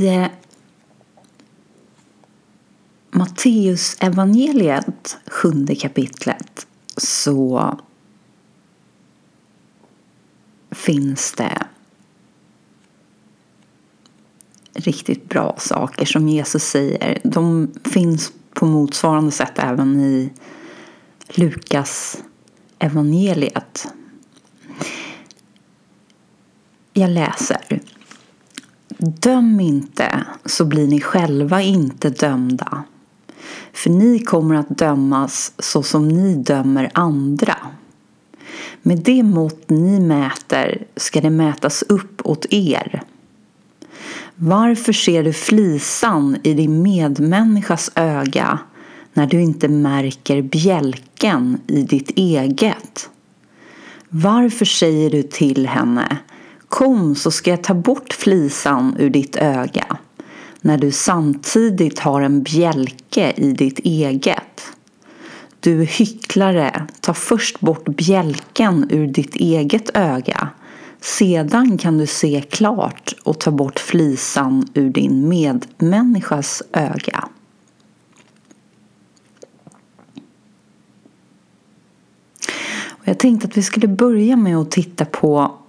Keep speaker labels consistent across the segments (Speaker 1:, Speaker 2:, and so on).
Speaker 1: I eh, Matteus evangeliet sjunde kapitlet så finns det riktigt bra saker som Jesus säger. De finns på motsvarande sätt även i Lukas evangeliet. Jag läser. Döm inte så blir ni själva inte dömda. För ni kommer att dömas så som ni dömer andra. Med det mått ni mäter ska det mätas upp åt er. Varför ser du flisan i din medmänniskas öga när du inte märker bjälken i ditt eget? Varför säger du till henne Kom så ska jag ta bort flisan ur ditt öga när du samtidigt har en bjälke i ditt eget. Du hycklare, ta först bort bjälken ur ditt eget öga. Sedan kan du se klart och ta bort flisan ur din medmänniskas öga. jag tänkte att vi skulle börja med att titta på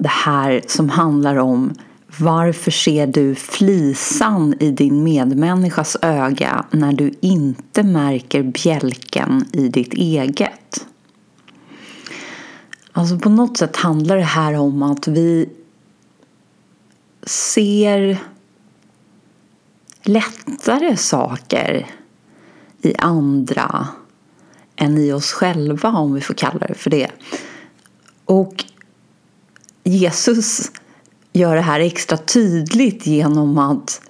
Speaker 1: det här som handlar om varför ser du flisan i din medmänniskas öga när du inte märker bjälken i ditt eget? Alltså på något sätt handlar det här om att vi ser lättare saker i andra än i oss själva om vi får kalla det för det. Och Jesus gör det här extra tydligt genom att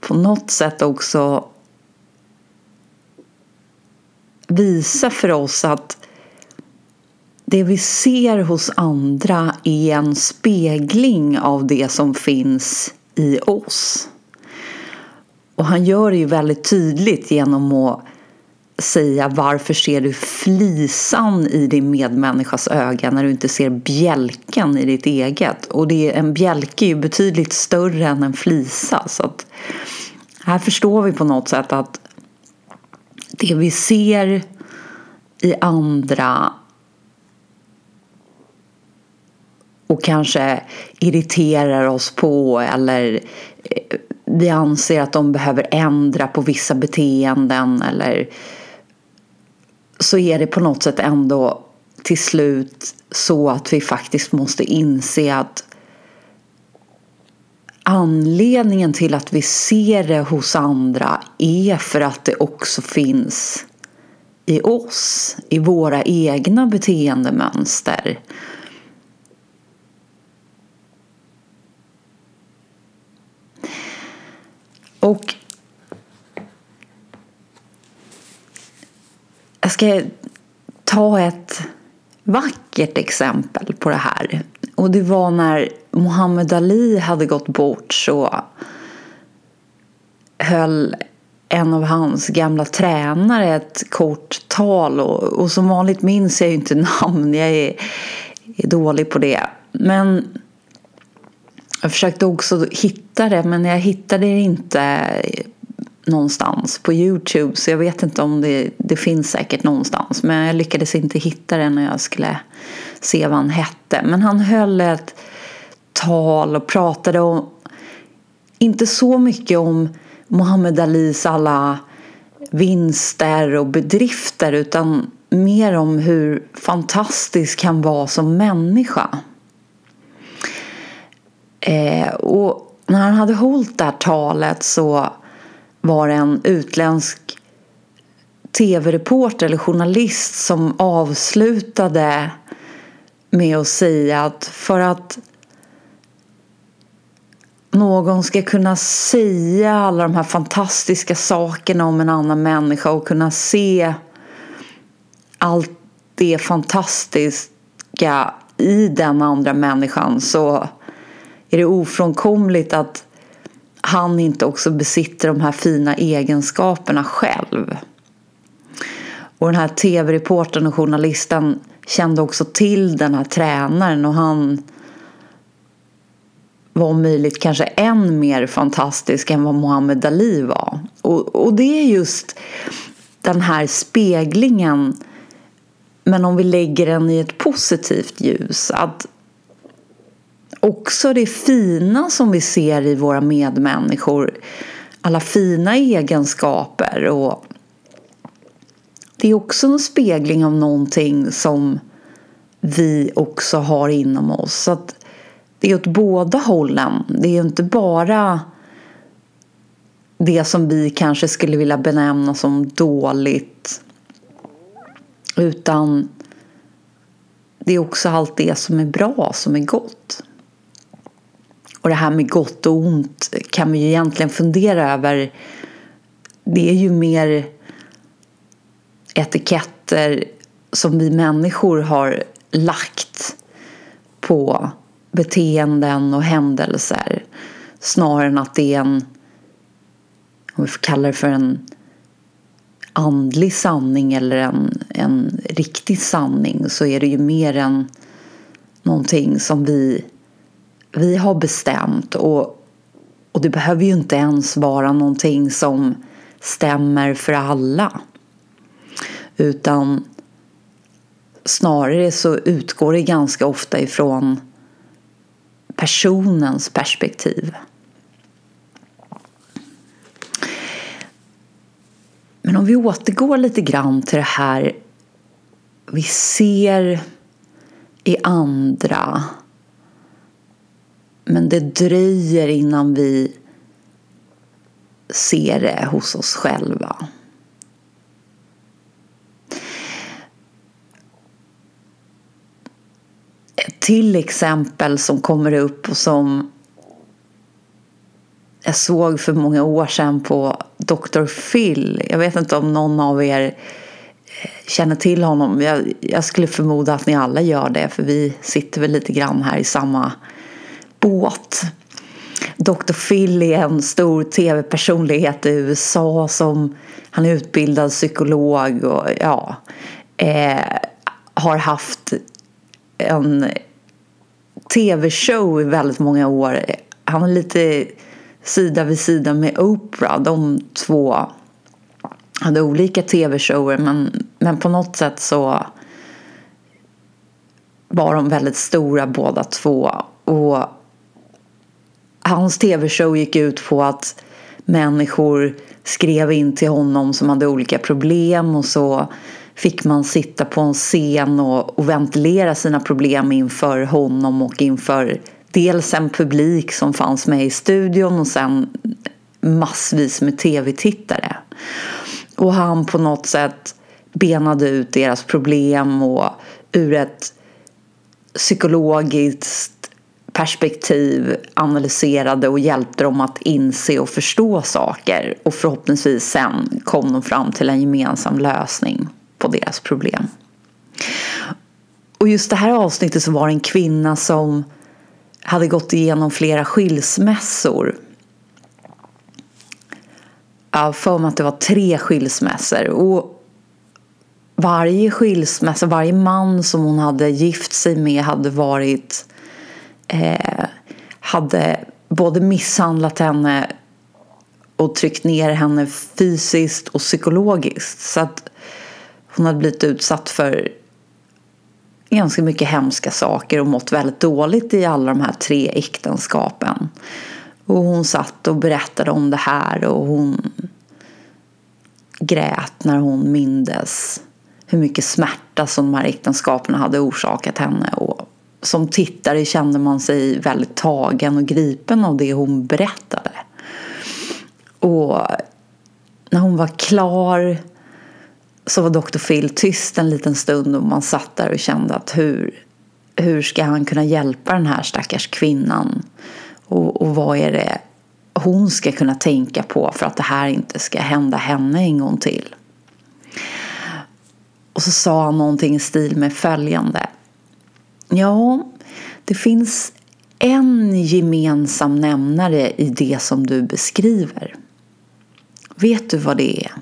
Speaker 1: på något sätt också visa för oss att det vi ser hos andra är en spegling av det som finns i oss. Och han gör det ju väldigt tydligt genom att säga varför ser du flisan i din medmänniskas öga när du inte ser bjälken i ditt eget? Och det, en bjälke är ju betydligt större än en flisa. Så att här förstår vi på något sätt att det vi ser i andra och kanske irriterar oss på eller eh, vi anser att de behöver ändra på vissa beteenden eller så är det på något sätt ändå till slut så att vi faktiskt måste inse att anledningen till att vi ser det hos andra är för att det också finns i oss, i våra egna beteendemönster. Och Jag ska ta ett vackert exempel på det här. Och det var när Muhammad Ali hade gått bort så höll en av hans gamla tränare ett kort tal och, och som vanligt minns jag ju inte namn, jag är, är dålig på det. Men jag försökte också hitta det men jag hittade det inte någonstans på Youtube så jag vet inte om det, det finns säkert någonstans men jag lyckades inte hitta det när jag skulle se vad han hette. Men han höll ett tal och pratade om, inte så mycket om Muhammad Alis alla vinster och bedrifter utan mer om hur fantastisk han var som människa. Eh, och när han hade hållit det här talet så var en utländsk tv-reporter eller journalist som avslutade med att säga att för att någon ska kunna säga alla de här fantastiska sakerna om en annan människa och kunna se allt det fantastiska i den andra människan så är det ofrånkomligt att han inte också besitter de här fina egenskaperna själv. Och den här tv-reportern och journalisten kände också till den här tränaren och han var om möjligt kanske än mer fantastisk än vad Muhammad Ali var. Och, och det är just den här speglingen men om vi lägger den i ett positivt ljus. Att också det fina som vi ser i våra medmänniskor. Alla fina egenskaper. och Det är också en spegling av någonting som vi också har inom oss. Så att det är åt båda hållen. Det är inte bara det som vi kanske skulle vilja benämna som dåligt. Utan det är också allt det som är bra, som är gott. Och det här med gott och ont kan vi ju egentligen fundera över. Det är ju mer etiketter som vi människor har lagt på beteenden och händelser snarare än att det är en, om vi får kalla det för en andlig sanning eller en, en riktig sanning så är det ju mer än någonting som vi, vi har bestämt och, och det behöver ju inte ens vara någonting som stämmer för alla utan snarare så utgår det ganska ofta ifrån personens perspektiv. Men om vi återgår lite grann till det här vi ser i andra men det dröjer innan vi ser det hos oss själva. Ett till exempel som kommer upp och som jag såg för många år sedan på Dr. Phil. Jag vet inte om någon av er eh, känner till honom. Jag, jag, skulle förmoda att ni alla gör det för vi sitter väl lite grann här i samma båt. Dr. Phil är en stor tv-personlighet i USA som han är utbildad psykolog och ja, eh, har haft en tv-show i väldigt många år. Han är lite sida vid sida med Oprah. De två hade olika tv-shower men, men på något sätt så var de väldigt stora båda två. Och hans tv-show gick ut på att människor skrev in till honom som hade olika problem och så fick man sitta på en scen och, och ventilera sina problem inför honom och inför dels en publik som fanns med i studion och sen massvis med tv-tittare. Och han på något sätt benade ut deras problem och ur ett psykologiskt perspektiv analyserade och hjälpte dem att inse och förstå saker och förhoppningsvis sen kom de fram till en gemensam lösning på deras problem. Och just det här avsnittet så var det en kvinna som hade gått igenom flera skilsmässor. Jag för mig att det var tre skilsmässor. Och varje skilsmässa, varje man som hon hade gift sig med hade varit eh, hade både misshandlat henne och tryckt ner henne fysiskt och psykologiskt. Så att hon hade blivit utsatt för ganska mycket hemska saker och mått väldigt dåligt i alla de här tre äktenskapen. Och hon satt och berättade om det här och hon grät när hon mindes hur mycket smärta som de här äktenskapen hade orsakat henne. Och som tittare kände man sig väldigt tagen och gripen av det hon berättade. Och när hon var klar så var Dr. Phil tyst en liten stund och man satt där och kände att hur, hur ska han kunna hjälpa den här stackars kvinnan? Och, och vad är det hon ska kunna tänka på för att det här inte ska hända henne en gång till? Och så sa han någonting i stil med följande. Ja, det finns en gemensam nämnare i det som du beskriver. Vet du vad det är?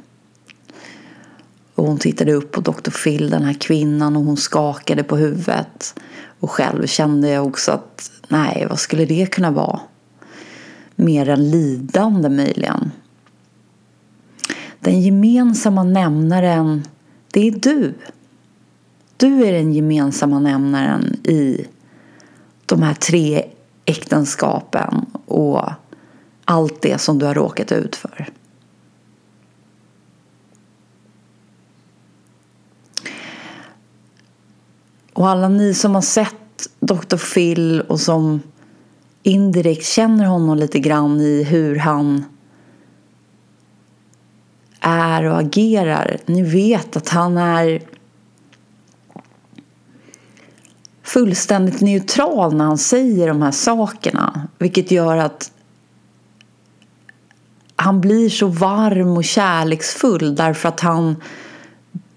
Speaker 1: Och hon tittade upp på Dr. Phil, den här kvinnan, och hon skakade på huvudet. Och själv kände jag också att nej, vad skulle det kunna vara? Mer än lidande möjligen. Den gemensamma nämnaren, det är du. Du är den gemensamma nämnaren i de här tre äktenskapen och allt det som du har råkat ut för. Och alla ni som har sett Dr. Phil och som indirekt känner honom lite grann i hur han är och agerar. Ni vet att han är fullständigt neutral när han säger de här sakerna. Vilket gör att han blir så varm och kärleksfull därför att han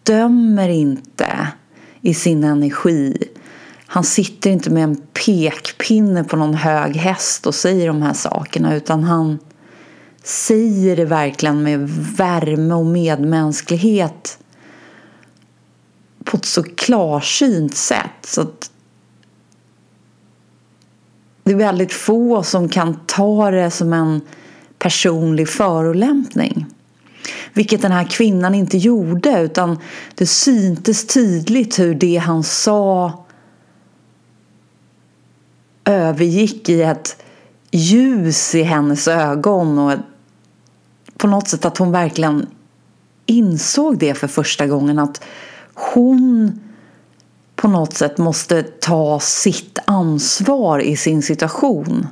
Speaker 1: dömer inte i sin energi. Han sitter inte med en pekpinne på någon hög häst och säger de här sakerna utan han säger det verkligen med värme och medmänsklighet på ett så klarsynt sätt. Så att det är väldigt få som kan ta det som en personlig förolämpning. Vilket den här kvinnan inte gjorde utan det syntes tydligt hur det han sa övergick i ett ljus i hennes ögon och på något sätt att hon verkligen insåg det för första gången att hon på något sätt måste ta sitt ansvar i sin situation.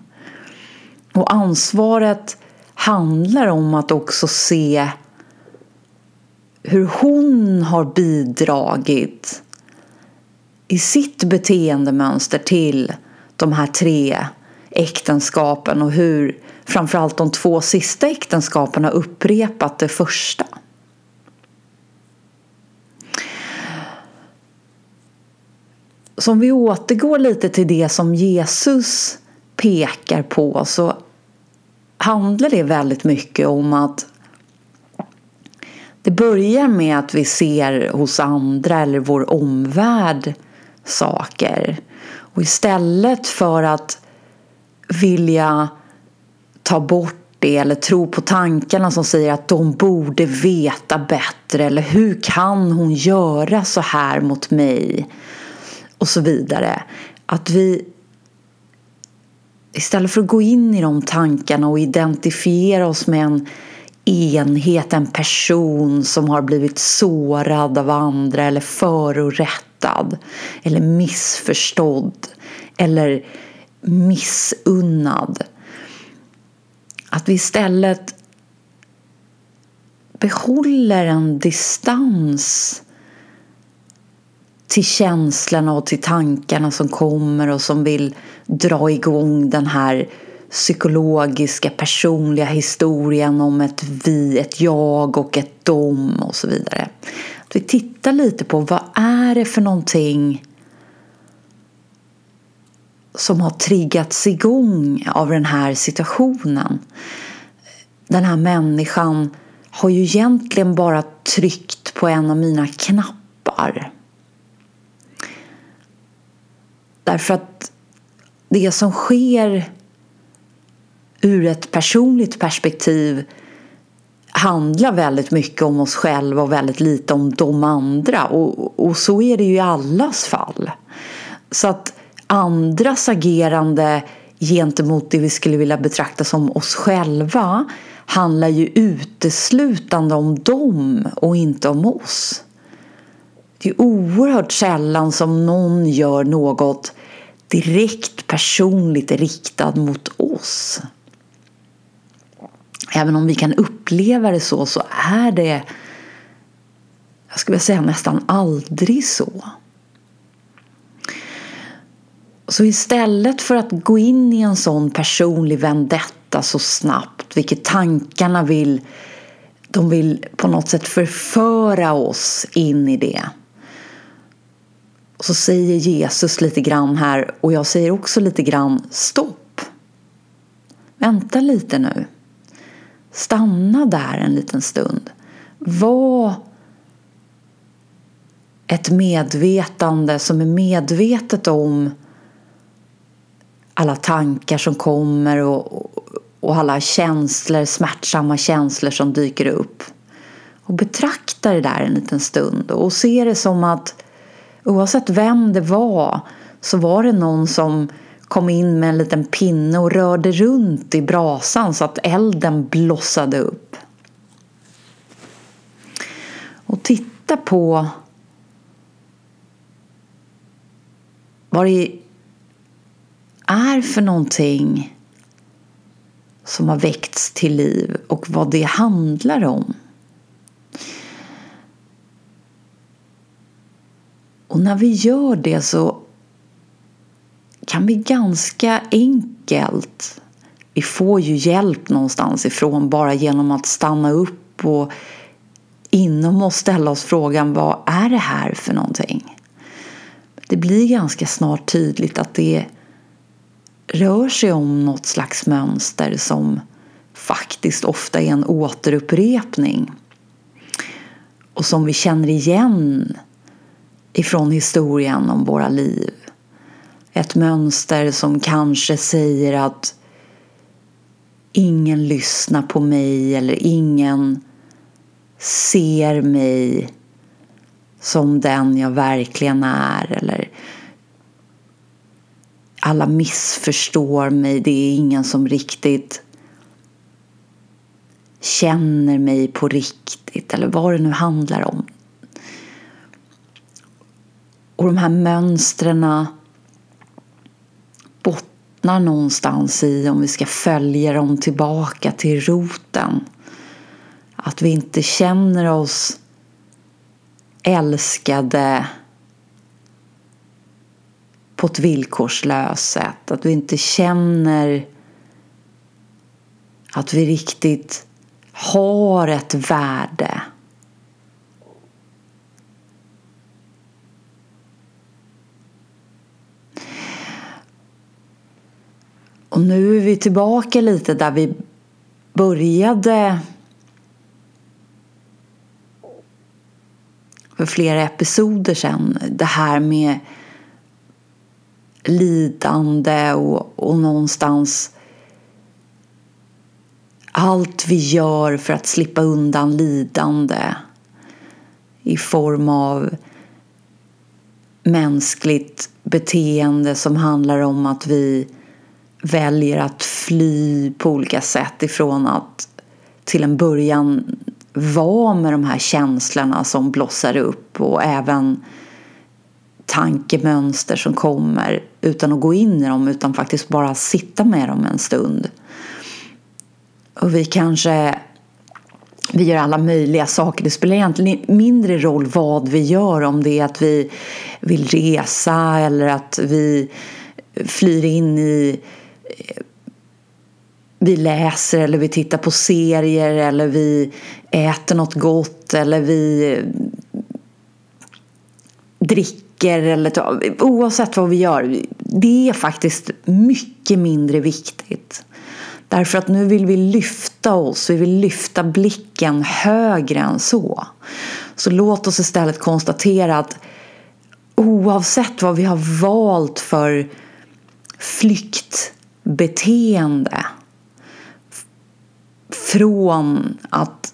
Speaker 1: Och ansvaret handlar om att också se hur hon har bidragit i sitt beteendemönster till de här tre äktenskapen och hur framförallt de två sista äktenskapen har upprepat det första. Så om vi återgår lite till det som Jesus pekar på så handlar det väldigt mycket om att det börjar med att vi ser hos andra eller vår omvärld saker. Och istället för att vilja ta bort det eller tro på tankarna som säger att de borde veta bättre eller hur kan hon göra så här mot mig och så vidare. Att vi istället för att gå in i de tankarna och identifiera oss med en enhet, en person som har blivit sårad av andra eller förorättad eller missförstådd eller missunnad. Att vi istället behåller en distans till känslorna och till tankarna som kommer och som vill dra igång den här psykologiska personliga historien om ett vi, ett jag och ett dom och så vidare. Att vi tittar lite på vad är det för någonting som har triggats igång av den här situationen. Den här människan har ju egentligen bara tryckt på en av mina knappar. Därför att det som sker ur ett personligt perspektiv handlar väldigt mycket om oss själva och väldigt lite om de andra. Och, och så är det ju i allas fall. Så att andras agerande gentemot det vi skulle vilja betrakta som oss själva handlar ju uteslutande om dem och inte om oss. Det är oerhört sällan som någon gör något direkt personligt riktat mot oss. Även om vi kan uppleva det så, så är det jag skulle säga nästan aldrig så. Så istället för att gå in i en sån personlig vendetta så snabbt, vilket tankarna vill, de vill på något sätt förföra oss in i det. Så säger Jesus lite grann här, och jag säger också lite grann stopp. Vänta lite nu. Stanna där en liten stund. Var ett medvetande som är medvetet om alla tankar som kommer och, och alla känslor, smärtsamma känslor som dyker upp. Och betrakta det där en liten stund och se det som att oavsett vem det var så var det någon som kom in med en liten pinne och rörde runt i brasan så att elden blossade upp. Och titta på vad det är för någonting som har väckts till liv och vad det handlar om. Och när vi gör det så kan vi ganska enkelt, vi får ju hjälp någonstans ifrån bara genom att stanna upp och inom oss ställa oss frågan vad är det här för någonting? Det blir ganska snart tydligt att det rör sig om något slags mönster som faktiskt ofta är en återupprepning och som vi känner igen ifrån historien om våra liv. Ett mönster som kanske säger att ingen lyssnar på mig eller ingen ser mig som den jag verkligen är eller alla missförstår mig, det är ingen som riktigt känner mig på riktigt eller vad det nu handlar om. Och de här mönstren ah, bottnar någonstans i, om vi ska följa dem tillbaka till roten, att vi inte känner oss älskade på ett villkorslöst sätt. Att vi inte känner att vi riktigt har ett värde. Och nu är vi tillbaka lite där vi började för flera episoder sedan. Det här med lidande och, och någonstans allt vi gör för att slippa undan lidande i form av mänskligt beteende som handlar om att vi väljer att fly på olika sätt ifrån att till en början vara med de här känslorna som blossar upp och även tankemönster som kommer utan att gå in i dem utan faktiskt bara sitta med dem en stund. Och vi kanske vi gör alla möjliga saker. Det spelar egentligen mindre roll vad vi gör om det är att vi vill resa eller att vi flyr in i vi läser eller vi tittar på serier eller vi äter något gott eller vi eh, dricker eller oavsett vad vi gör. Det är faktiskt mycket mindre viktigt. Därför att nu vill vi lyfta oss, vi vill lyfta blicken högre än så. Så låt oss istället konstatera att oavsett vad vi har valt för flykt beteende från att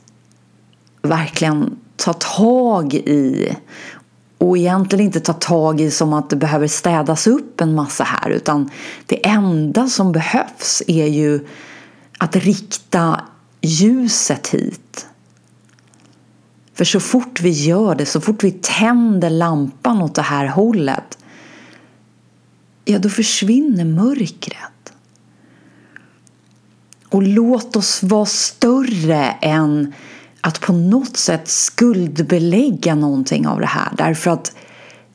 Speaker 1: verkligen ta tag i och egentligen inte ta tag i som att det behöver städas upp en massa här utan det enda som behövs är ju att rikta ljuset hit. För så fort vi gör det, så fort vi tänder lampan åt det här hållet ja då försvinner mörkret. Och låt oss vara större än att på något sätt skuldbelägga någonting av det här därför att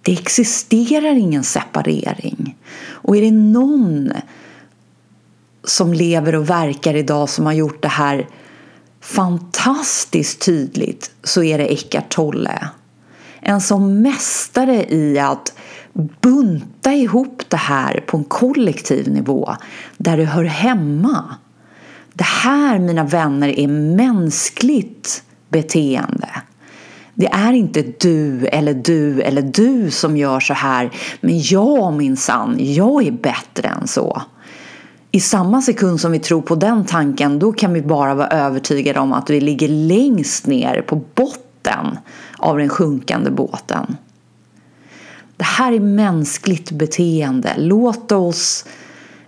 Speaker 1: det existerar ingen separering. Och är det någon som lever och verkar idag som har gjort det här fantastiskt tydligt så är det Eckart Tolle. En som mästare i att bunta ihop det här på en kollektiv nivå där det hör hemma. Det här, mina vänner, är mänskligt beteende. Det är inte du eller du eller du som gör så här, men jag minsann, jag är bättre än så. I samma sekund som vi tror på den tanken, då kan vi bara vara övertygade om att vi ligger längst ner på botten av den sjunkande båten. Det här är mänskligt beteende. Låt oss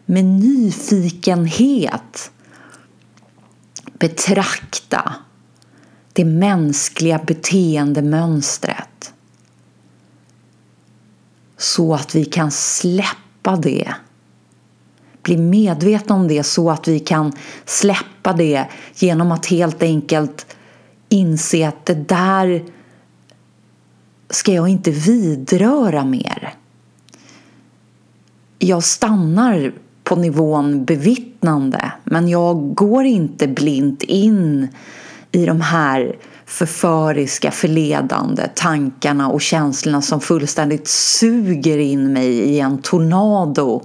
Speaker 1: med nyfikenhet betrakta det mänskliga beteendemönstret så att vi kan släppa det. Bli medvetna om det så att vi kan släppa det genom att helt enkelt inse att det där ska jag inte vidröra mer. Jag stannar på nivån bevittnande men jag går inte blint in i de här förföriska, förledande tankarna och känslorna som fullständigt suger in mig i en tornado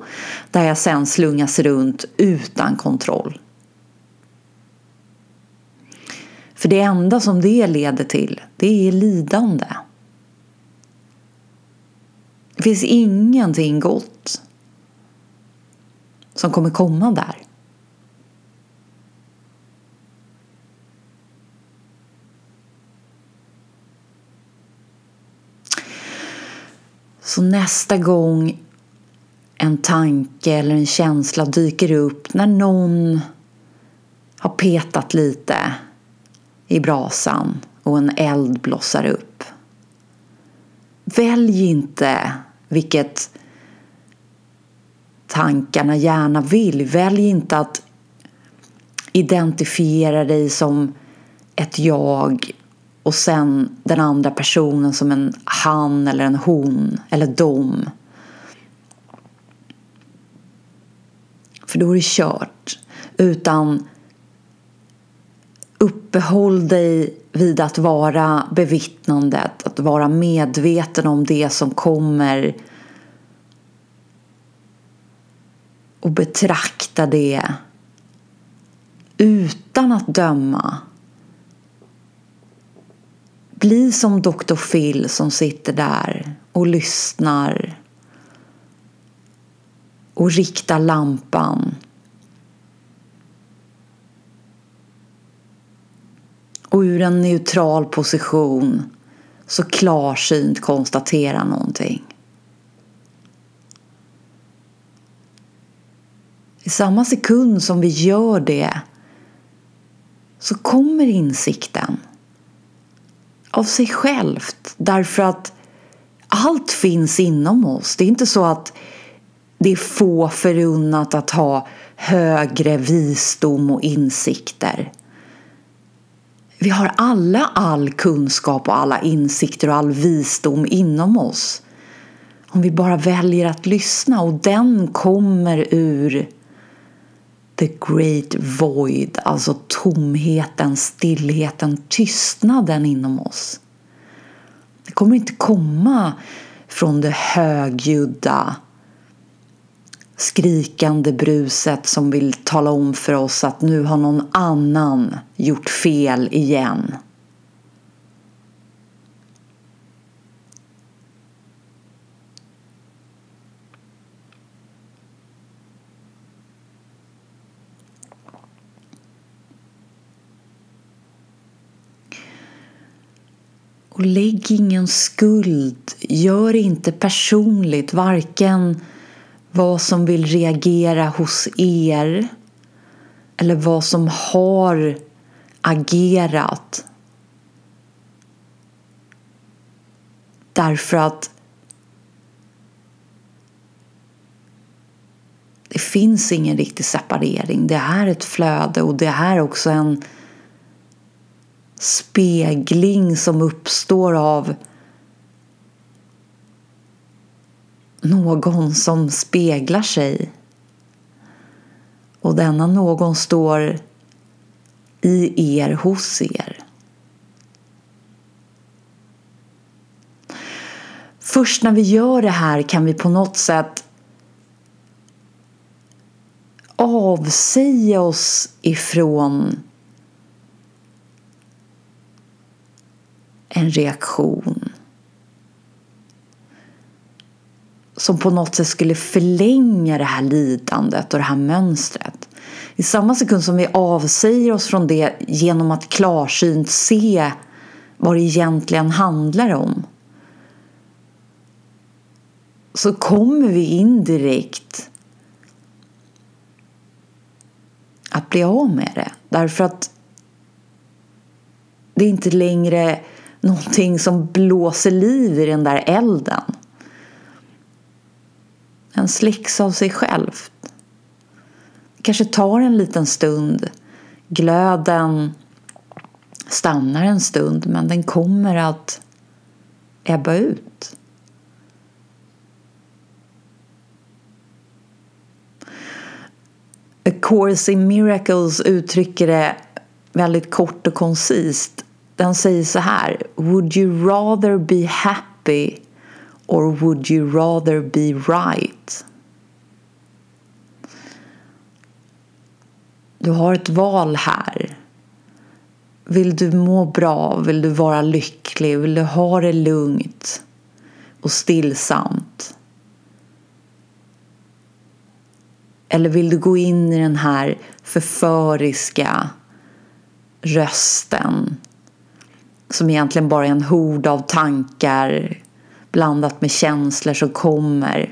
Speaker 1: där jag sen slungas runt utan kontroll. För det enda som det leder till, det är lidande. Det finns ingenting gott som kommer komma där. Så nästa gång en tanke eller en känsla dyker upp när någon har petat lite i brasan och en eld blossar upp. Välj inte vilket tankarna gärna vill. Välj inte att identifiera dig som ett jag och sen den andra personen som en han eller en hon eller dom. För då är det kört. Utan uppehåll dig vid att vara bevittnandet, att vara medveten om det som kommer och betrakta det utan att döma bli som Dr. Phil som sitter där och lyssnar och riktar lampan. Och ur en neutral position så klarsynt konstatera någonting. I samma sekund som vi gör det så kommer insikten av sig självt. Därför att allt finns inom oss. Det är inte så att det är få förunnat att ha högre visdom och insikter. Vi har alla all kunskap och alla insikter och all visdom inom oss. Om vi bara väljer att lyssna och den kommer ur the great void, alltså tomheten, stillheten, tystnaden inom oss. Det kommer inte komma från det högljudda skrikande bruset som vill tala om för oss att nu har någon annan gjort fel igen. Och lägg ingen skuld, gör inte personligt varken vad som vill reagera hos er eller vad som har agerat. Därför att det finns ingen riktig separering. Det är ett flöde och det är också en spegling som uppstår av någon som speglar sig. Och denna någon står i er, hos er. Först när vi gör det här kan vi på något sätt avsäga oss ifrån en reaktion som på något sätt skulle förlänga det här lidandet och det här mönstret. I samma sekund som vi avsäger oss från det genom att klarsynt se vad det egentligen handlar om så kommer vi indirekt att bli av med det. Därför att det är inte längre någonting som blåser liv i den där elden. En slicks av sig själv. Det kanske tar en liten stund. Glöden stannar en stund men den kommer att ebba ut. A Course in Miracles uttrycker det väldigt kort och koncist. Den säger så här. Would you rather be happy or would you rather be right? Du har ett val här. Vill du må bra? Vill du vara lycklig? Vill du ha det lugnt och stillsamt? Eller vill du gå in i den här förföriska rösten som egentligen bara är en hord av tankar blandat med känslor som kommer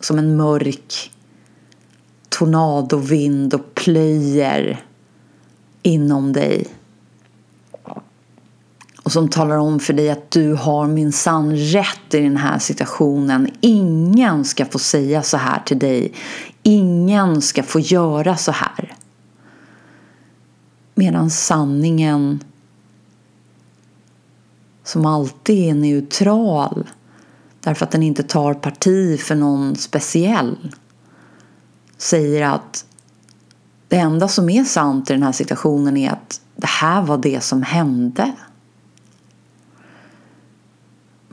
Speaker 1: som en mörk tornadovind och plöjer inom dig och som talar om för dig att du har min sann rätt i den här situationen. Ingen ska få säga så här till dig. Ingen ska få göra så här. Medan sanningen som alltid är neutral därför att den inte tar parti för någon speciell säger att det enda som är sant i den här situationen är att det här var det som hände.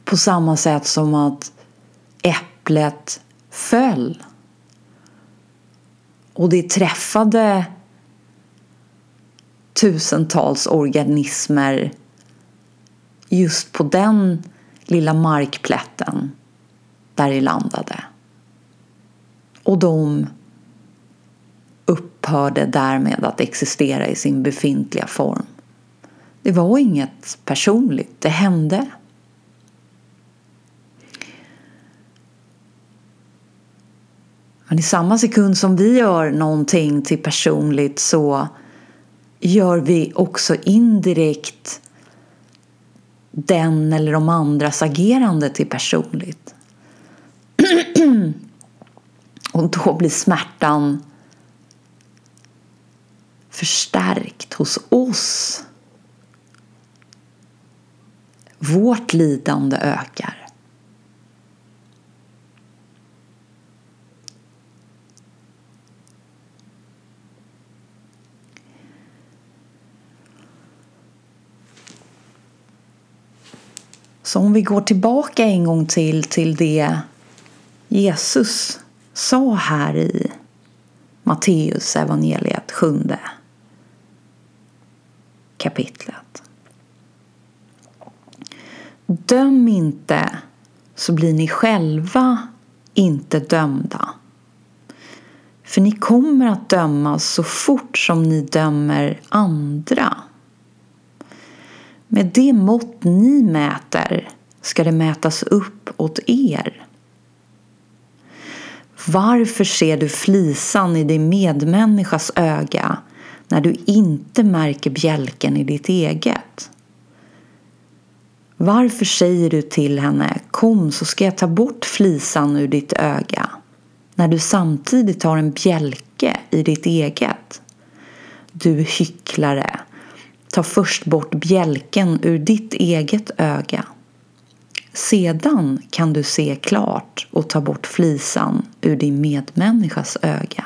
Speaker 1: På samma sätt som att äpplet föll. Och det träffade tusentals organismer just på den lilla markplätten där det landade. Och de upphörde därmed att existera i sin befintliga form. Det var inget personligt, det hände. Men i samma sekund som vi gör någonting till personligt så gör vi också indirekt den eller de andras agerande till personligt. Och då blir smärtan förstärkt hos oss. Vårt lidande ökar. Så om vi går tillbaka en gång till till det Jesus sa här i Matteus evangeliet sjunde kapitlet. Döm inte så blir ni själva inte dömda. För ni kommer att dömas så fort som ni dömer andra. Med det mått ni mäter ska det mätas upp åt er. Varför ser du flisan i din medmänniskas öga när du inte märker bjälken i ditt eget? Varför säger du till henne Kom så ska jag ta bort flisan ur ditt öga när du samtidigt har en bjälke i ditt eget? Du hycklare, ta först bort bjälken ur ditt eget öga. Sedan kan du se klart och ta bort flisan ur din medmänniskas öga.